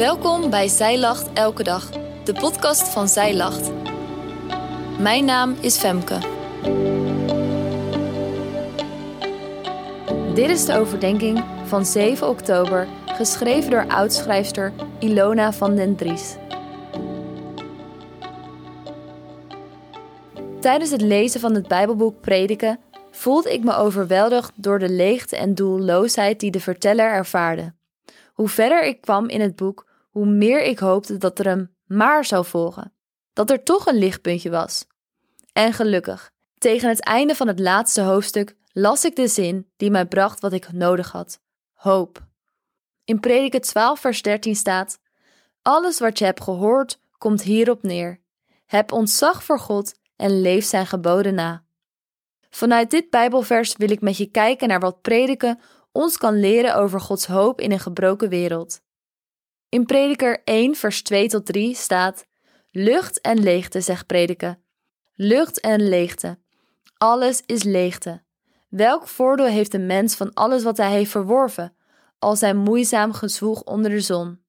Welkom bij Zij Lacht Elke Dag, de podcast van Zij Lacht. Mijn naam is Femke. Dit is de overdenking van 7 oktober, geschreven door oudschrijfster Ilona van den Dries. Tijdens het lezen van het Bijbelboek Prediken voelde ik me overweldigd door de leegte en doelloosheid die de verteller ervaarde. Hoe verder ik kwam in het boek, hoe meer ik hoopte dat er een maar zou volgen. Dat er toch een lichtpuntje was. En gelukkig, tegen het einde van het laatste hoofdstuk las ik de zin die mij bracht wat ik nodig had: hoop. In Prediker 12, vers 13 staat: Alles wat je hebt gehoord, komt hierop neer. Heb ontzag voor God en leef zijn geboden na. Vanuit dit Bijbelvers wil ik met je kijken naar wat prediken ons kan leren over Gods hoop in een gebroken wereld. In Prediker 1, vers 2 tot 3 staat: Lucht en leegte, zegt prediken. Lucht en leegte. Alles is leegte. Welk voordeel heeft de mens van alles wat hij heeft verworven, als hij moeizaam gezwoeg onder de zon?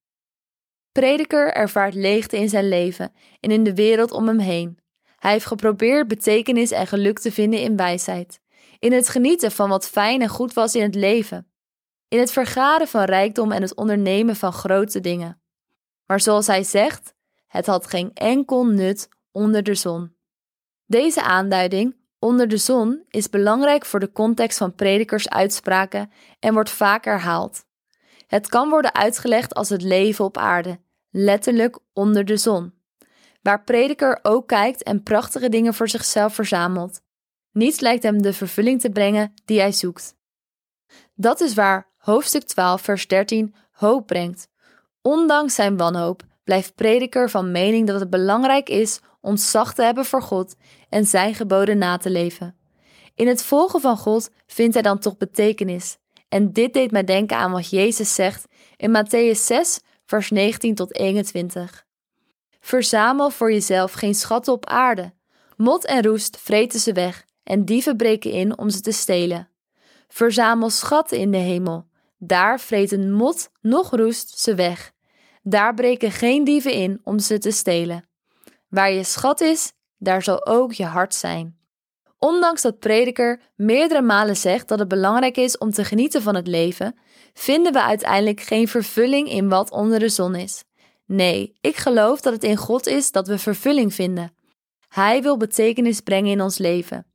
Prediker ervaart leegte in zijn leven en in de wereld om hem heen. Hij heeft geprobeerd betekenis en geluk te vinden in wijsheid, in het genieten van wat fijn en goed was in het leven, in het vergaren van rijkdom en het ondernemen van grote dingen. Maar zoals hij zegt, het had geen enkel nut onder de zon. Deze aanduiding, onder de zon, is belangrijk voor de context van predikers uitspraken en wordt vaak herhaald. Het kan worden uitgelegd als het leven op aarde, letterlijk onder de zon waar prediker ook kijkt en prachtige dingen voor zichzelf verzamelt. Niets lijkt hem de vervulling te brengen die hij zoekt. Dat is waar hoofdstuk 12, vers 13 hoop brengt. Ondanks zijn wanhoop blijft prediker van mening dat het belangrijk is ontzag te hebben voor God en zijn geboden na te leven. In het volgen van God vindt hij dan toch betekenis. En dit deed mij denken aan wat Jezus zegt in Matthäus 6, vers 19 tot 21. Verzamel voor jezelf geen schatten op aarde. Mot en roest vreten ze weg en dieven breken in om ze te stelen. Verzamel schatten in de hemel. Daar vreten mot noch roest ze weg. Daar breken geen dieven in om ze te stelen. Waar je schat is, daar zal ook je hart zijn. Ondanks dat prediker meerdere malen zegt dat het belangrijk is om te genieten van het leven, vinden we uiteindelijk geen vervulling in wat onder de zon is. Nee, ik geloof dat het in God is dat we vervulling vinden. Hij wil betekenis brengen in ons leven.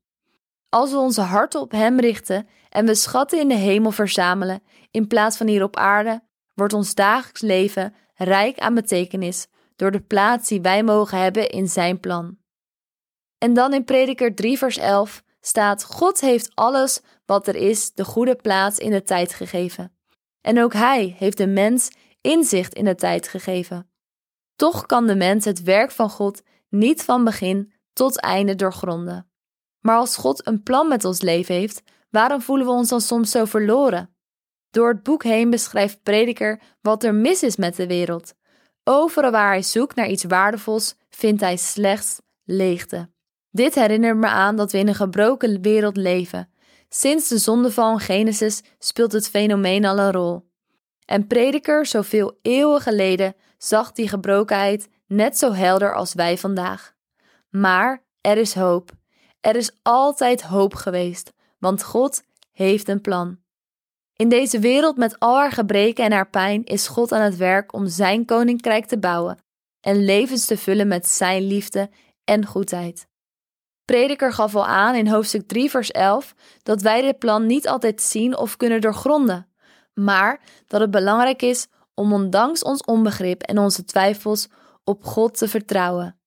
Als we onze harten op Hem richten en we schatten in de hemel verzamelen in plaats van hier op aarde, wordt ons dagelijks leven rijk aan betekenis door de plaats die wij mogen hebben in Zijn plan. En dan in Prediker 3, vers 11 staat: God heeft alles wat er is de goede plaats in de tijd gegeven. En ook Hij heeft de mens inzicht in de tijd gegeven. Toch kan de mens het werk van God niet van begin tot einde doorgronden. Maar als God een plan met ons leven heeft, waarom voelen we ons dan soms zo verloren? Door het boek heen beschrijft Prediker wat er mis is met de wereld. Overal waar hij zoekt naar iets waardevols, vindt hij slechts leegte. Dit herinnert me aan dat we in een gebroken wereld leven. Sinds de zondeval in Genesis speelt het fenomeen al een rol. En Prediker, zoveel eeuwen geleden, zag die gebrokenheid net zo helder als wij vandaag. Maar er is hoop. Er is altijd hoop geweest, want God heeft een plan. In deze wereld met al haar gebreken en haar pijn is God aan het werk om zijn koninkrijk te bouwen en levens te vullen met zijn liefde en goedheid. Prediker gaf al aan in hoofdstuk 3, vers 11 dat wij dit plan niet altijd zien of kunnen doorgronden maar dat het belangrijk is om ondanks ons onbegrip en onze twijfels op God te vertrouwen.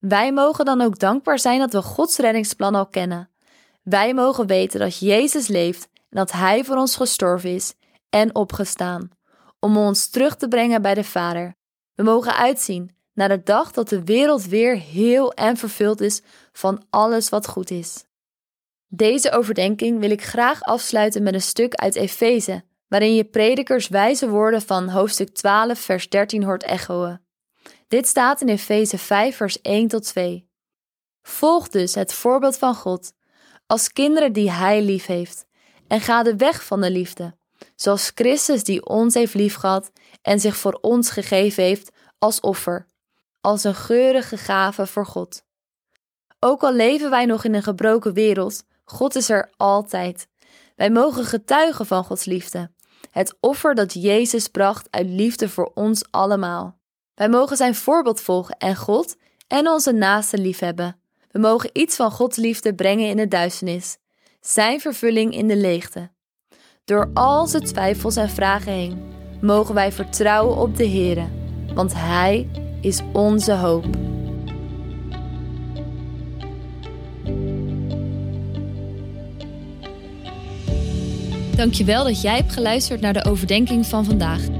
Wij mogen dan ook dankbaar zijn dat we Gods reddingsplan al kennen. Wij mogen weten dat Jezus leeft en dat Hij voor ons gestorven is en opgestaan, om ons terug te brengen bij de Vader. We mogen uitzien naar de dag dat de wereld weer heel en vervuld is van alles wat goed is. Deze overdenking wil ik graag afsluiten met een stuk uit Efeze, waarin je predikers wijze woorden van hoofdstuk 12, vers 13 hoort echoen. Dit staat in Efeze 5, vers 1 tot 2. Volg dus het voorbeeld van God, als kinderen die Hij lief heeft, en ga de weg van de liefde. zoals Christus die ons heeft liefgehad en zich voor ons gegeven heeft als offer, als een geurige gave voor God. Ook al leven wij nog in een gebroken wereld, God is er altijd. Wij mogen getuigen van Gods liefde, het offer dat Jezus bracht uit liefde voor ons allemaal. Wij mogen zijn voorbeeld volgen en God en onze naaste liefhebben. We mogen iets van Gods liefde brengen in de duisternis, zijn vervulling in de leegte. Door al zijn twijfels en vragen heen mogen wij vertrouwen op de Heer, want Hij is onze hoop. Dankjewel dat jij hebt geluisterd naar de overdenking van vandaag.